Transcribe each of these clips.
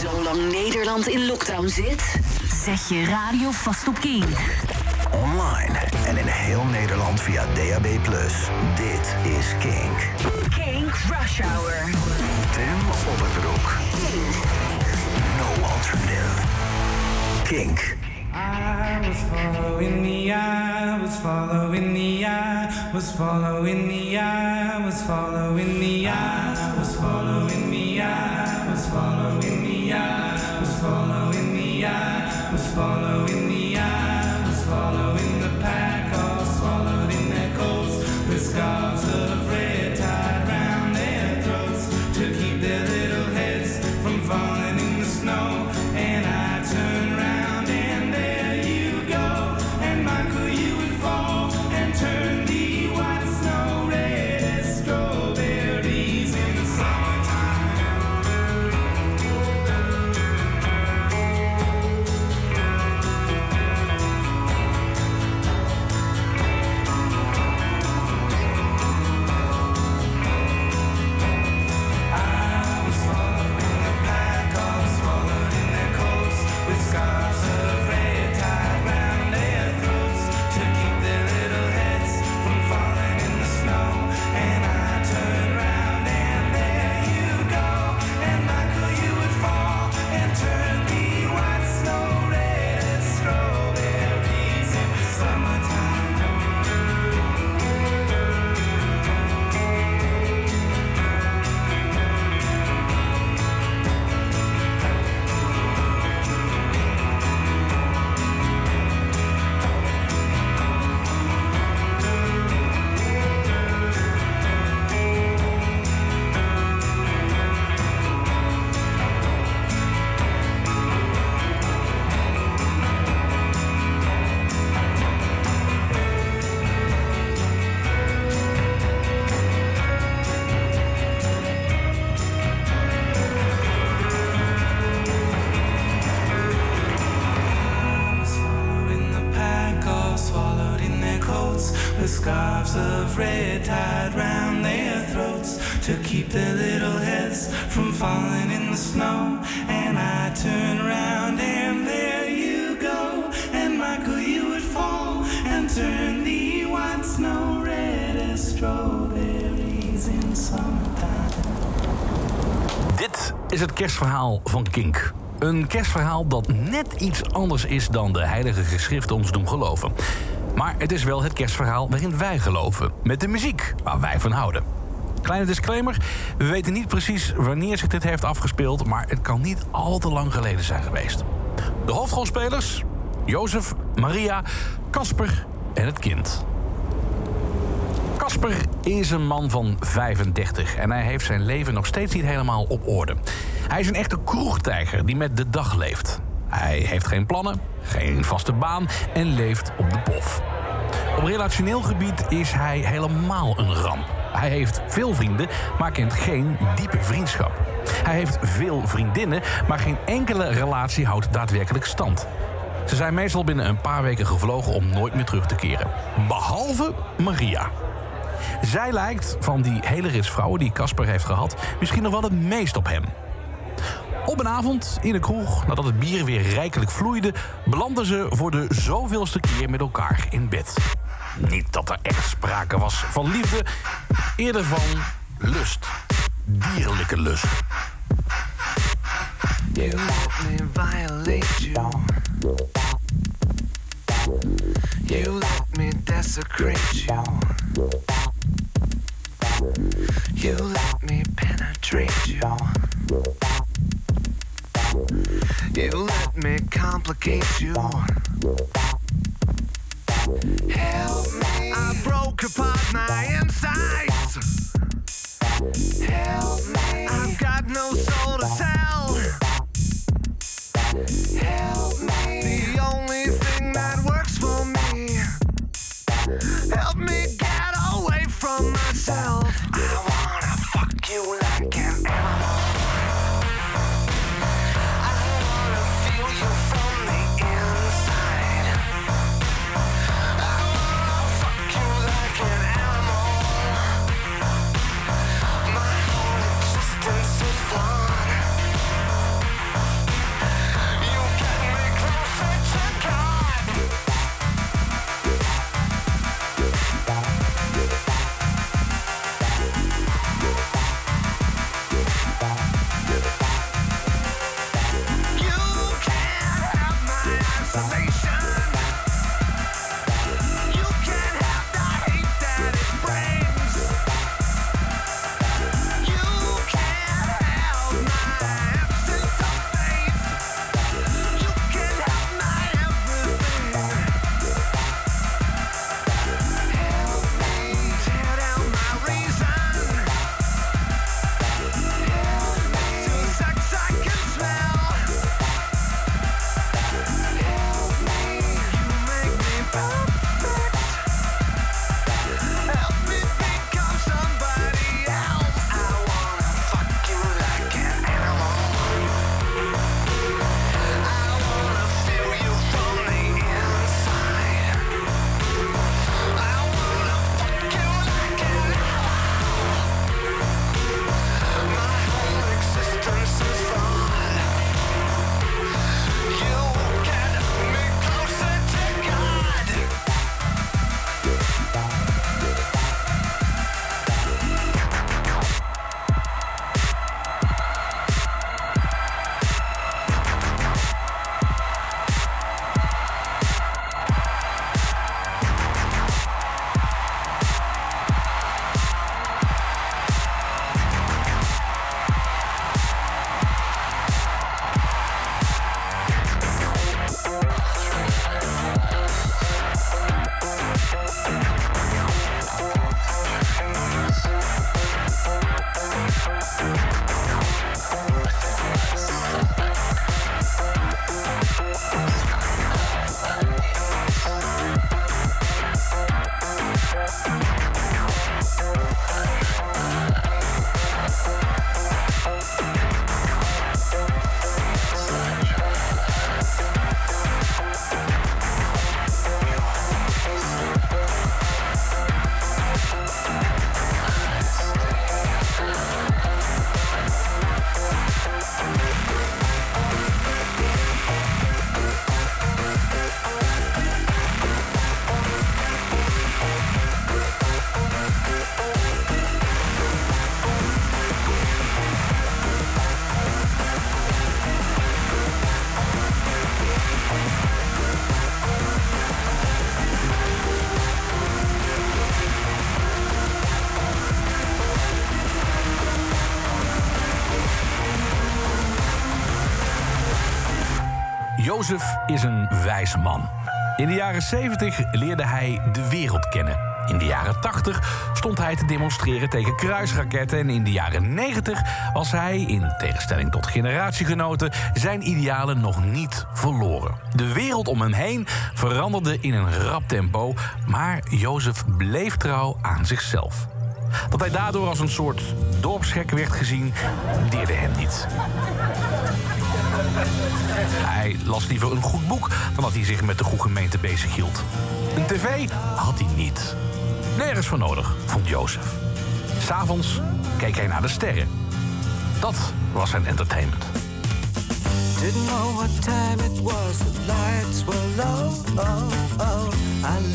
Zolang Nederland in lockdown zit, zet je radio vast op Kink. Online en in heel Nederland via DAB+. Dit is Kink. Kink Rush Hour. Tim Opperbroek. No alternative. Kink. I was following the eye, was following the eye, was following the eye, was following the eye, was following the eye, Een kerstverhaal dat net iets anders is dan de heilige geschriften ons doen geloven. Maar het is wel het kerstverhaal waarin wij geloven. Met de muziek waar wij van houden. Kleine disclaimer, we weten niet precies wanneer zich dit heeft afgespeeld... maar het kan niet al te lang geleden zijn geweest. De hoofdrolspelers, Jozef, Maria, Casper en het kind. Casper is een man van 35 en hij heeft zijn leven nog steeds niet helemaal op orde. Hij is een echte kroegtijger die met de dag leeft. Hij heeft geen plannen, geen vaste baan en leeft op de pof. Op relationeel gebied is hij helemaal een ramp. Hij heeft veel vrienden, maar kent geen diepe vriendschap. Hij heeft veel vriendinnen, maar geen enkele relatie houdt daadwerkelijk stand. Ze zijn meestal binnen een paar weken gevlogen om nooit meer terug te keren. Behalve Maria. Zij lijkt, van die hele rits vrouwen die Casper heeft gehad... misschien nog wel het meest op hem. Op een avond in een kroeg, nadat het bier weer rijkelijk vloeide... belanden ze voor de zoveelste keer met elkaar in bed. Niet dat er echt sprake was van liefde, eerder van lust. Dierlijke lust. You let me violate you. You let me desecrate you. You let me penetrate you. You let me complicate you. Help me. I broke apart my insides. Help me. I've got no soul to tell. Help me. The only thing that works for me. Help me get away from myself. I wanna fuck you like an animal. Jozef is een wijze man. In de jaren 70 leerde hij de wereld kennen. In de jaren 80 stond hij te demonstreren tegen kruisraketten... en in de jaren 90 was hij, in tegenstelling tot generatiegenoten... zijn idealen nog niet verloren. De wereld om hem heen veranderde in een rap tempo... maar Jozef bleef trouw aan zichzelf. Dat hij daardoor als een soort dorpsgek werd gezien, deerde hem niet. Hij las liever een goed boek dan dat hij zich met de goede gemeente bezighield. Een tv had hij niet. Nergens voor nodig, vond Jozef. S'avonds keek hij naar de sterren. Dat was zijn entertainment. Didn't know what time it was, the lights were low. Oh, oh. I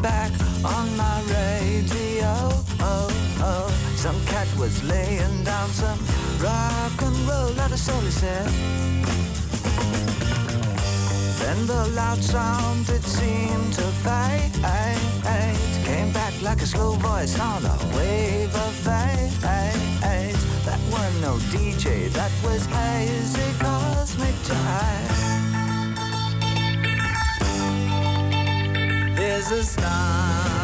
back on my radio. Oh, oh. Some cat was laying down some rock and roll, not a soul said. Then the loud sound it seemed to fade Came back like a slow voice on a wave of fate. That was no DJ, that was hazy cosmic jive There's a starman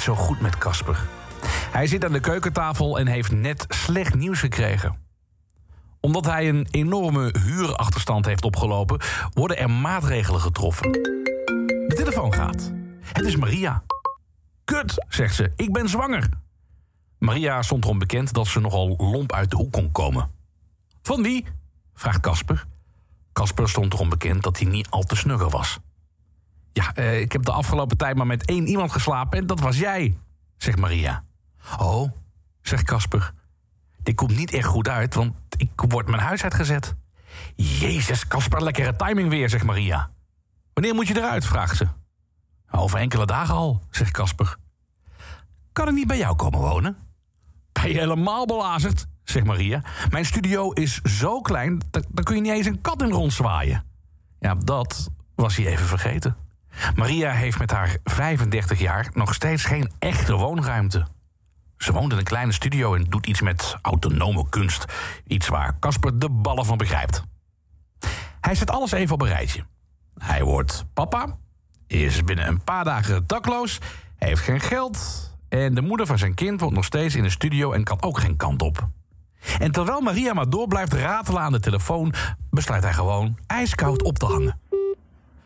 zo goed met Casper. Hij zit aan de keukentafel en heeft net slecht nieuws gekregen. Omdat hij een enorme huurachterstand heeft opgelopen, worden er maatregelen getroffen. De telefoon gaat. Het is Maria. Kut, zegt ze, ik ben zwanger. Maria stond erom bekend dat ze nogal lomp uit de hoek kon komen. Van wie? vraagt Casper. Casper stond erom bekend dat hij niet al te snugger was. Ja, eh, ik heb de afgelopen tijd maar met één iemand geslapen en dat was jij, zegt Maria. Oh, zegt Casper. dit komt niet echt goed uit, want ik word mijn huis uitgezet. Jezus, Kasper, lekkere timing weer, zegt Maria. Wanneer moet je eruit, vraagt ze. Over enkele dagen al, zegt Kasper. Kan ik niet bij jou komen wonen? Ben je helemaal belazerd, zegt Maria. Mijn studio is zo klein, daar kun je niet eens een kat in rondzwaaien. Ja, dat was hij even vergeten. Maria heeft met haar 35 jaar nog steeds geen echte woonruimte. Ze woont in een kleine studio en doet iets met autonome kunst. Iets waar Casper de ballen van begrijpt. Hij zet alles even op een rijtje. Hij wordt papa, is binnen een paar dagen dakloos, heeft geen geld... en de moeder van zijn kind woont nog steeds in de studio en kan ook geen kant op. En terwijl Maria maar door blijft ratelen aan de telefoon... besluit hij gewoon ijskoud op te hangen.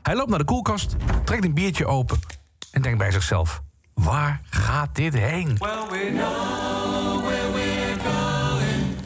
Hij loopt naar de koelkast, trekt een biertje open... en denkt bij zichzelf, waar gaat dit heen? Well, we know where we're going,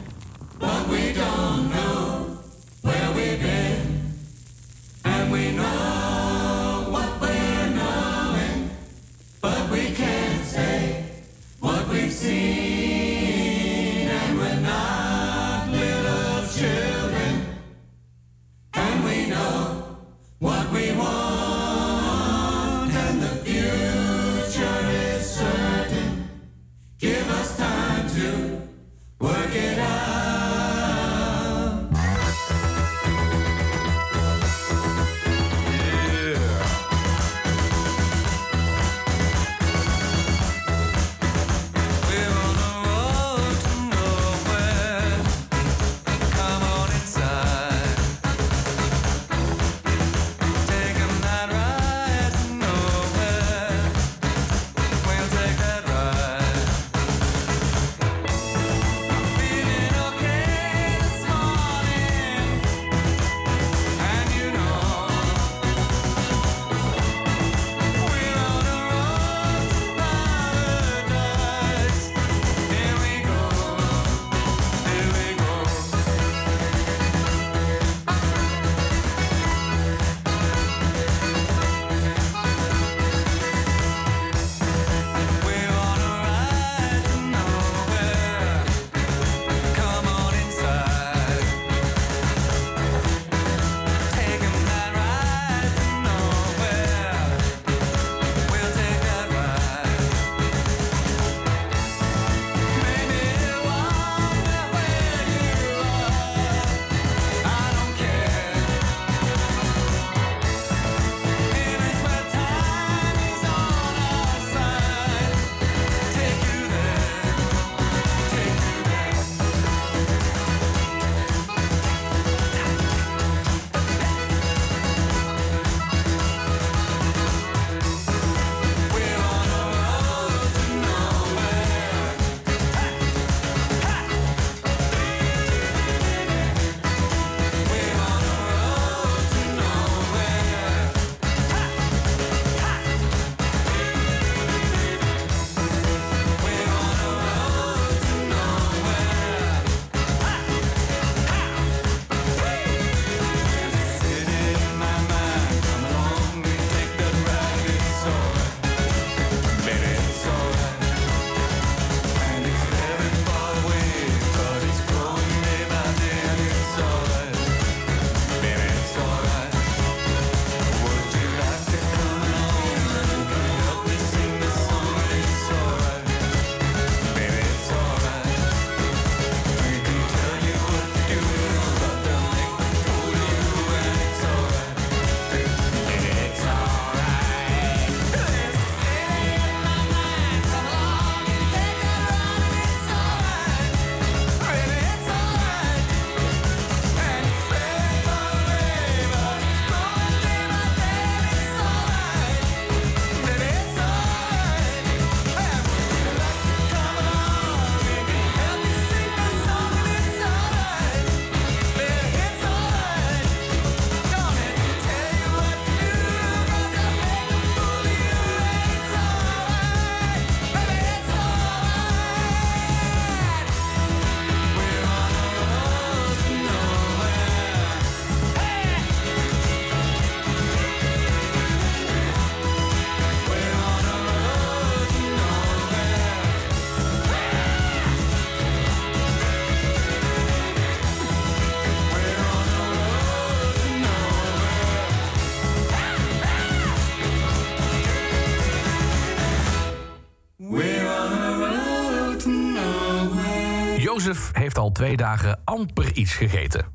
Jozef heeft al twee dagen amper iets gegeten.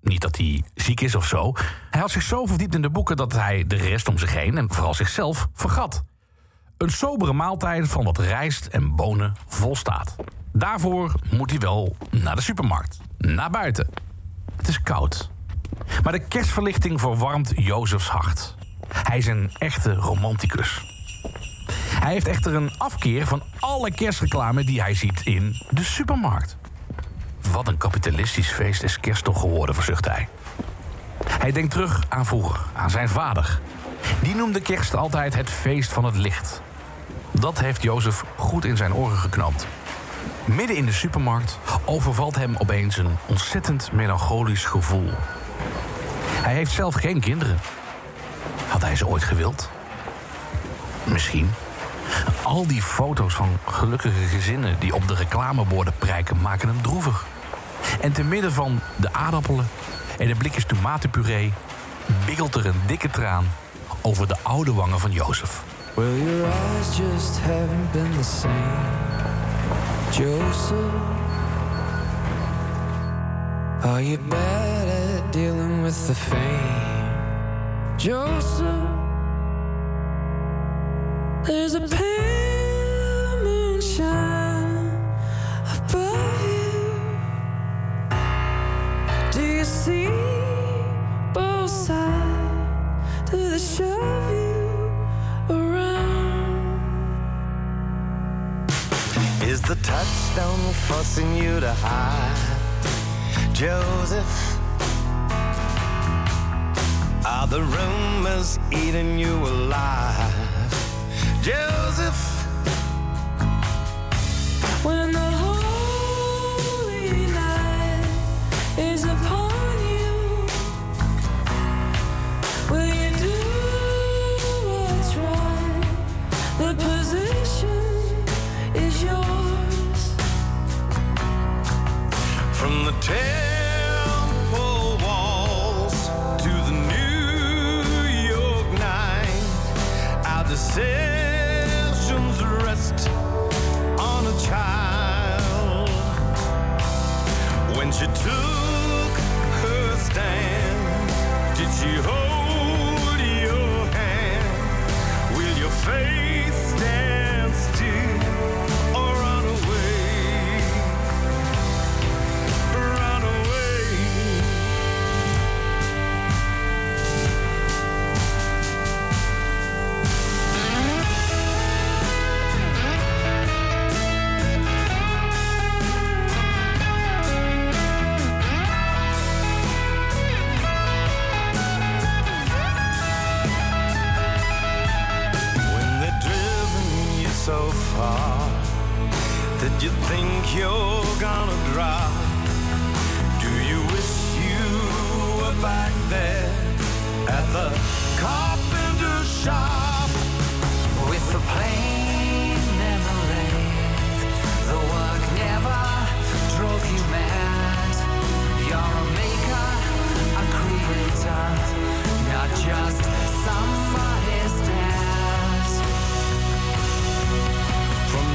Niet dat hij ziek is of zo. Hij had zich zo verdiept in de boeken dat hij de rest om zich heen en vooral zichzelf vergat. Een sobere maaltijd van wat rijst en bonen volstaat. Daarvoor moet hij wel naar de supermarkt, naar buiten. Het is koud. Maar de kerstverlichting verwarmt Jozefs hart. Hij is een echte romanticus. Hij heeft echter een afkeer van alle kerstreclame die hij ziet in de supermarkt. Wat een kapitalistisch feest is kerst toch geworden, verzucht hij. Hij denkt terug aan vroeger, aan zijn vader. Die noemde kerst altijd het feest van het licht. Dat heeft Jozef goed in zijn oren geknoopt. Midden in de supermarkt overvalt hem opeens een ontzettend melancholisch gevoel. Hij heeft zelf geen kinderen. Had hij ze ooit gewild? Misschien. Al die foto's van gelukkige gezinnen die op de reclameborden prijken maken hem droevig. En te midden van de aardappelen en de blikjes tomatenpuree biggelt er een dikke traan over de oude wangen van Jozef. Well, your eyes just haven't been the same, Joseph. Are you bad at dealing with the fame, Joseph? There's a pale moonshine touchstone forcing you to hide, Joseph? Are the rumors eating you alive, Joseph? When the you think you're gonna drop, do you wish you were back there at the carpenter shop? With the memory, the work never drove you mad. You're a maker, a creator, not just somebody's dad. From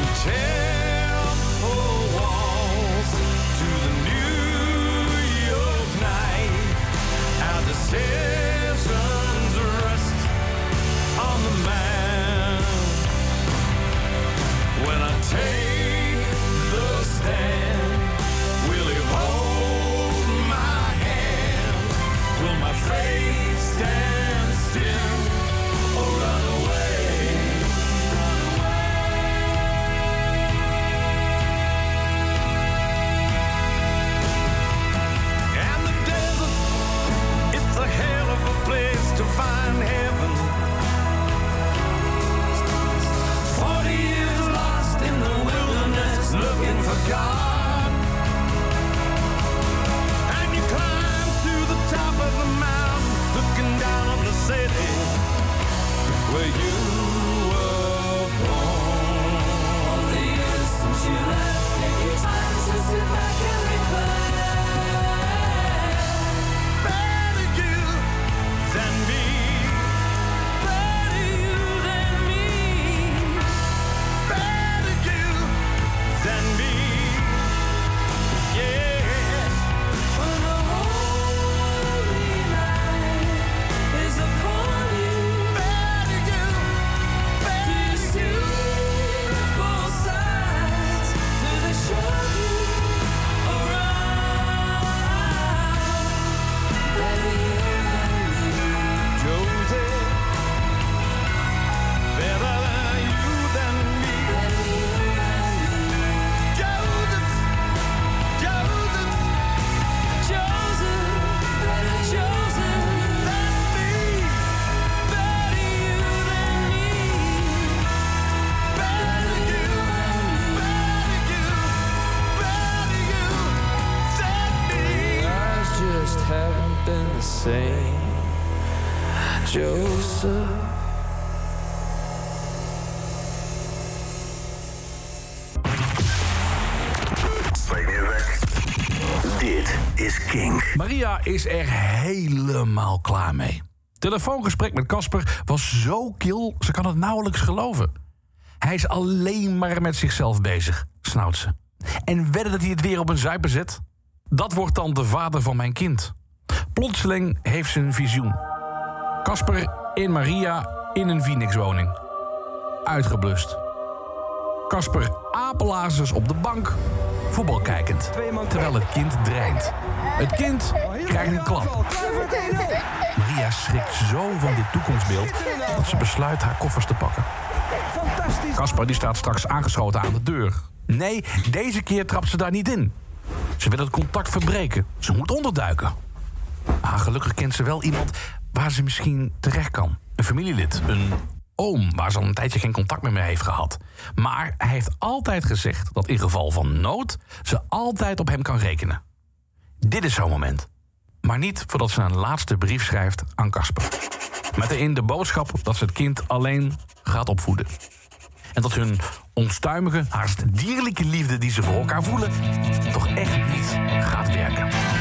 where you is er helemaal klaar mee. Telefoongesprek met Casper was zo kil, ze kan het nauwelijks geloven. Hij is alleen maar met zichzelf bezig, snauwt ze. En wedden dat hij het weer op een zuipen zet? Dat wordt dan de vader van mijn kind. Plotseling heeft ze een visioen. Casper en Maria in een Phoenix-woning. Uitgeblust. Casper apelazers op de bank, voetbal kijkend. Terwijl het kind dreint. Het kind krijgt een. Maria schrikt zo van dit toekomstbeeld dat ze besluit haar koffers te pakken. Casper die staat straks aangeschoten aan de deur. Nee, deze keer trapt ze daar niet in. Ze wil het contact verbreken. Ze moet onderduiken. Maar gelukkig kent ze wel iemand waar ze misschien terecht kan. Een familielid, een oom waar ze al een tijdje geen contact meer mee heeft gehad. Maar hij heeft altijd gezegd dat in geval van nood ze altijd op hem kan rekenen. Dit is zo'n moment. Maar niet voordat ze een laatste brief schrijft aan Casper. Met erin de boodschap dat ze het kind alleen gaat opvoeden. En dat hun onstuimige, haast dierlijke liefde die ze voor elkaar voelen, toch echt niet gaat werken.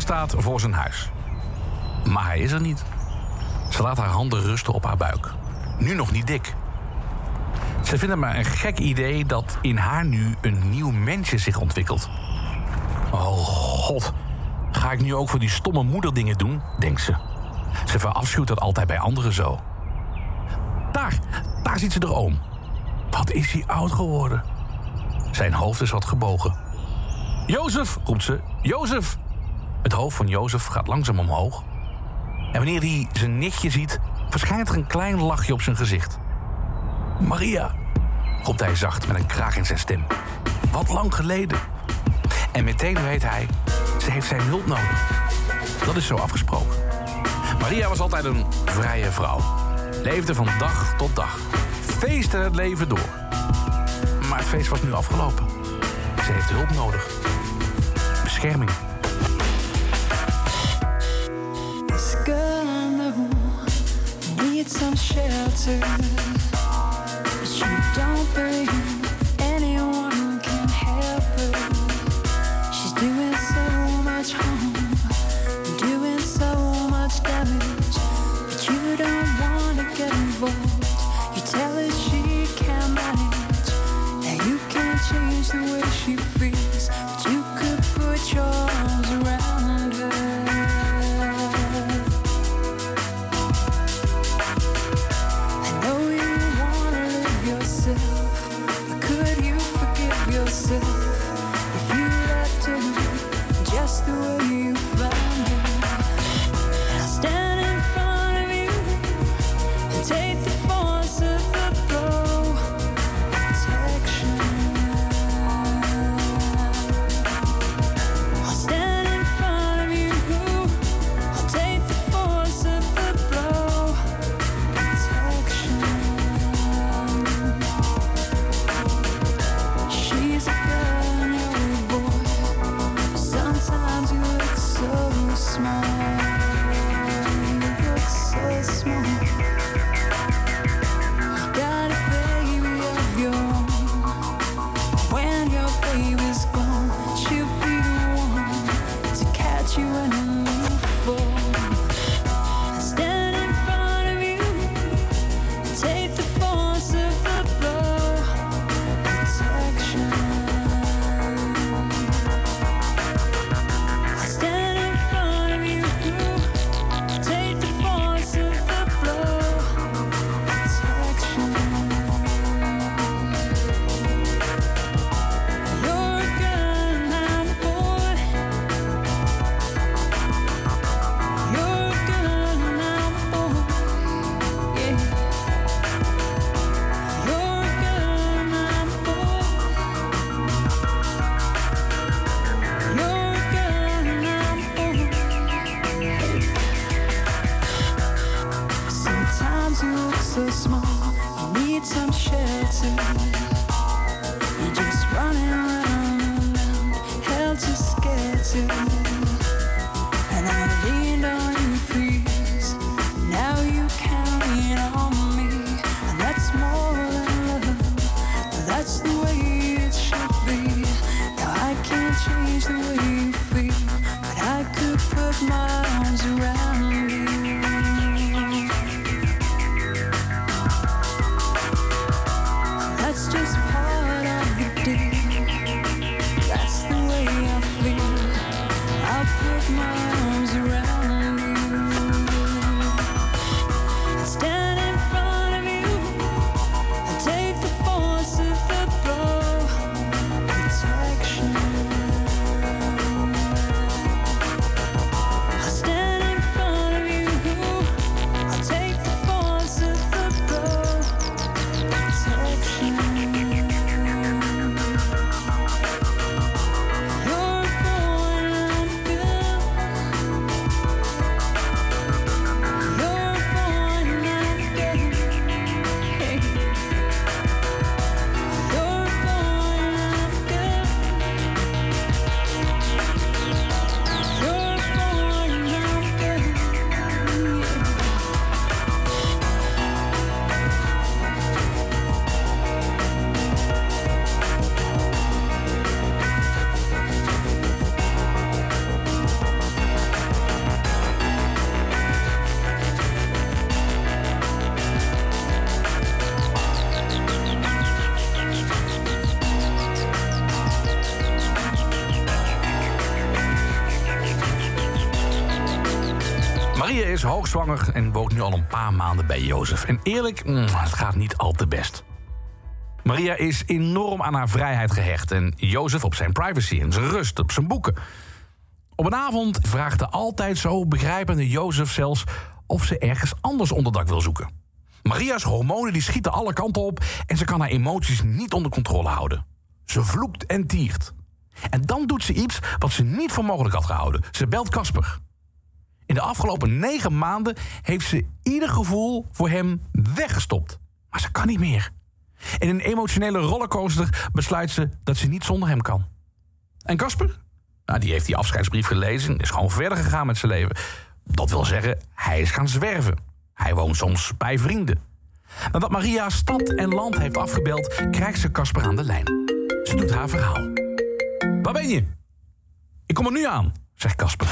Staat voor zijn huis. Maar hij is er niet. Ze laat haar handen rusten op haar buik. Nu nog niet dik. Ze vinden maar een gek idee dat in haar nu een nieuw mensje zich ontwikkelt. Oh god, ga ik nu ook voor die stomme moederdingen doen, denkt ze. Ze verafschuwt dat altijd bij anderen zo. Daar, daar ziet ze de oom. Wat is hij oud geworden? Zijn hoofd is wat gebogen. Jozef, roept ze. Jozef, het hoofd van Jozef gaat langzaam omhoog. En wanneer hij zijn nichtje ziet, verschijnt er een klein lachje op zijn gezicht. Maria, roept hij zacht met een kraag in zijn stem. Wat lang geleden. En meteen weet hij, ze heeft zijn hulp nodig. Dat is zo afgesproken. Maria was altijd een vrije vrouw. Leefde van dag tot dag. Feestte het leven door. Maar het feest was nu afgelopen. Ze heeft hulp nodig. Bescherming. some shelter, but you don't believe. away hoogzwanger en woont nu al een paar maanden bij Jozef. En eerlijk, mm, het gaat niet al te best. Maria is enorm aan haar vrijheid gehecht en Jozef op zijn privacy en zijn rust, op zijn boeken. Op een avond vraagt de altijd zo begrijpende Jozef zelfs of ze ergens anders onderdak wil zoeken. Maria's hormonen die schieten alle kanten op en ze kan haar emoties niet onder controle houden. Ze vloekt en tiert. En dan doet ze iets wat ze niet voor mogelijk had gehouden. Ze belt Casper. In de afgelopen negen maanden heeft ze ieder gevoel voor hem weggestopt. Maar ze kan niet meer. In een emotionele rollercoaster besluit ze dat ze niet zonder hem kan. En Casper? Nou, die heeft die afscheidsbrief gelezen en is gewoon verder gegaan met zijn leven. Dat wil zeggen, hij is gaan zwerven. Hij woont soms bij vrienden. Nadat Maria stad en land heeft afgebeld, krijgt ze Casper aan de lijn. Ze doet haar verhaal. Waar ben je? Ik kom er nu aan, zegt Casper.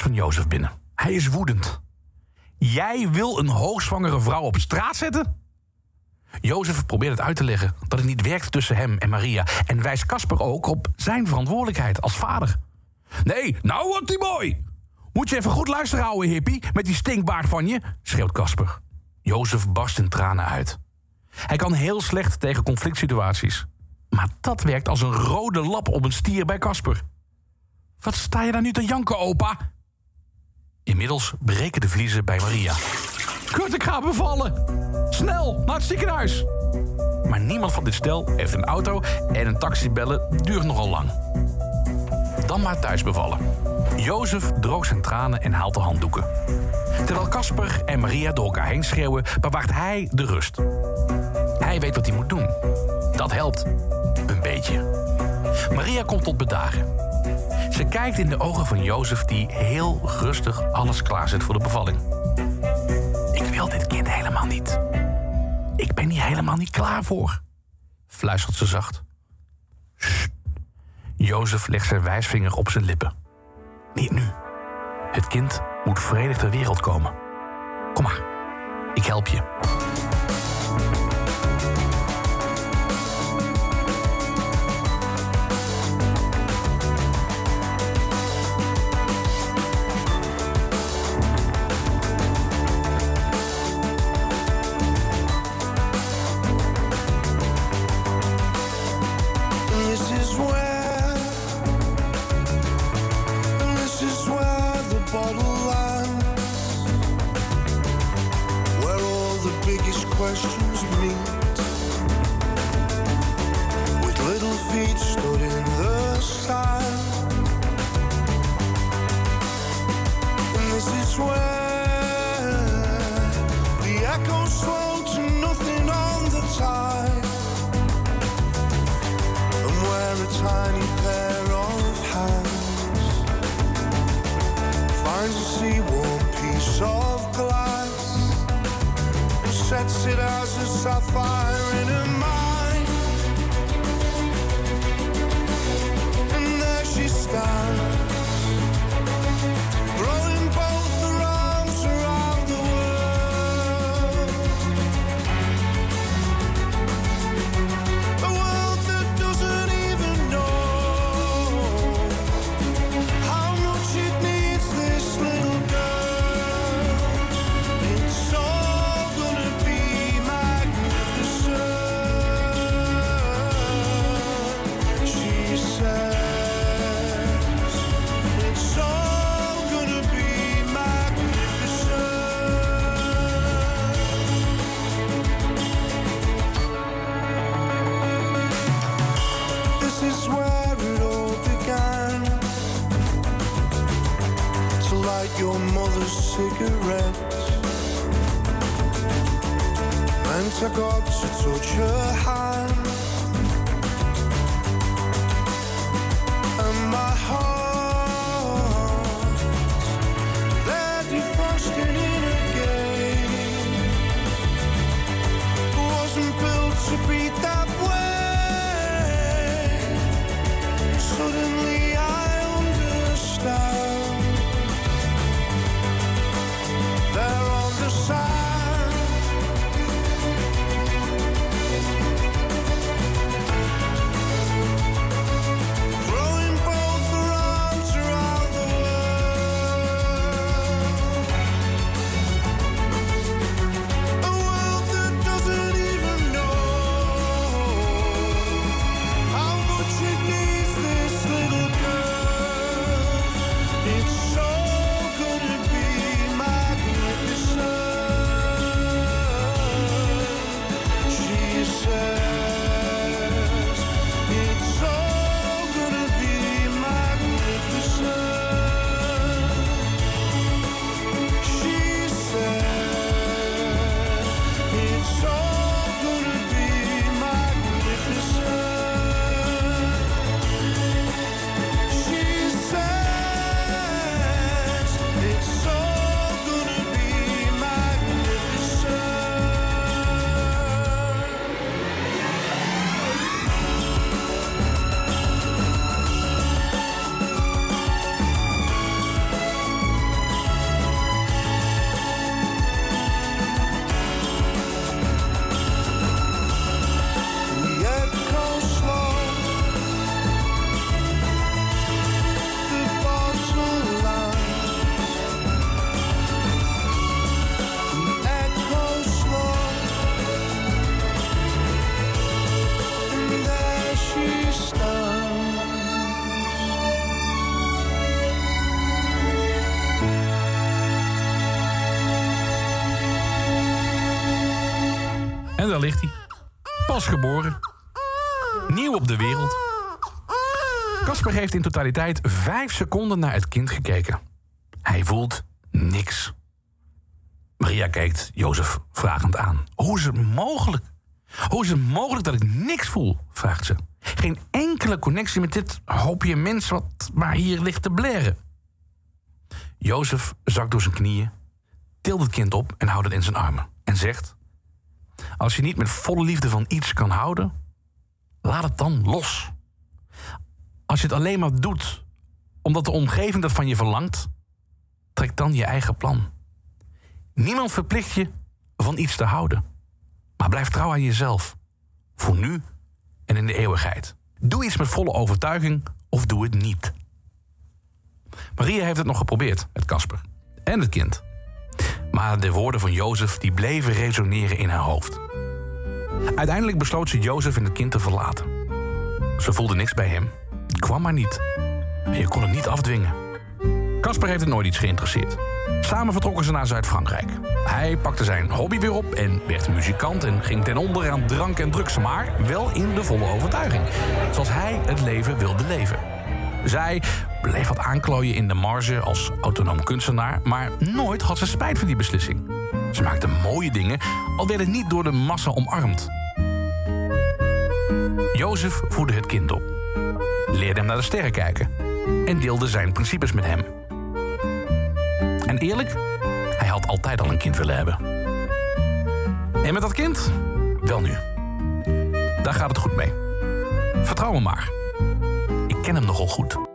Van Jozef binnen. Hij is woedend. Jij wil een hoogzwangere vrouw op straat zetten? Jozef probeert het uit te leggen dat het niet werkt tussen hem en Maria... en wijst Kasper ook op zijn verantwoordelijkheid als vader. Nee, nou wordt die mooi! Moet je even goed luisteren, ouwe hippie, met die stinkbaard van je, schreeuwt Kasper. Jozef barst in tranen uit. Hij kan heel slecht tegen conflict situaties. Maar dat werkt als een rode lap op een stier bij Kasper. Wat sta je daar nu te janken, opa? Inmiddels breken de vliezen bij Maria. Kut, ik ga bevallen! Snel, naar het ziekenhuis! Maar niemand van dit stel heeft een auto en een taxi bellen duurt nogal lang. Dan maar thuis bevallen. Jozef droogt zijn tranen en haalt de handdoeken. Terwijl Kasper en Maria door elkaar heen schreeuwen, bewaart hij de rust. Hij weet wat hij moet doen. Dat helpt. Een beetje. Maria komt tot bedaren. Ze kijkt in de ogen van Jozef, die heel rustig alles klaarzet voor de bevalling. Ik wil dit kind helemaal niet. Ik ben hier helemaal niet klaar voor, fluistert ze zacht. Jozef legt zijn wijsvinger op zijn lippen. Niet nu. Het kind moet vredig ter wereld komen. Kom maar, ik help je. Ligt hij. Pas geboren. Nieuw op de wereld. Casper heeft in totaliteit vijf seconden naar het kind gekeken. Hij voelt niks. Maria kijkt Jozef vragend aan. Hoe is het mogelijk? Hoe is het mogelijk dat ik niks voel? vraagt ze. Geen enkele connectie met dit hoopje mens wat maar hier ligt te blaren. Jozef zakt door zijn knieën, tilt het kind op en houdt het in zijn armen. En zegt: Als je niet met volle liefde van iets kan houden, laat het dan los. Als je het alleen maar doet omdat de omgeving dat van je verlangt, trek dan je eigen plan. Niemand verplicht je van iets te houden. Maar blijf trouw aan jezelf. Voor nu en in de eeuwigheid. Doe iets met volle overtuiging of doe het niet. Maria heeft het nog geprobeerd met Casper en het kind. Maar de woorden van Jozef die bleven resoneren in haar hoofd. Uiteindelijk besloot ze Jozef en het kind te verlaten. Ze voelde niks bij hem. Kwam maar niet. En je kon het niet afdwingen. Casper heeft het nooit iets geïnteresseerd. Samen vertrokken ze naar Zuid-Frankrijk. Hij pakte zijn hobby weer op en werd muzikant en ging ten onder aan drank en drugs, maar wel in de volle overtuiging. Zoals hij het leven wilde leven. Zij bleef wat aanklooien in de marge als autonoom kunstenaar, maar nooit had ze spijt van die beslissing. Ze maakte mooie dingen, al werd het niet door de massa omarmd. Jozef voerde het kind op, leerde hem naar de sterren kijken en deelde zijn principes met hem. En eerlijk, hij had altijd al een kind willen hebben. En met dat kind? Wel nu. Daar gaat het goed mee. Vertrouw me maar. Ik ken hem nogal goed.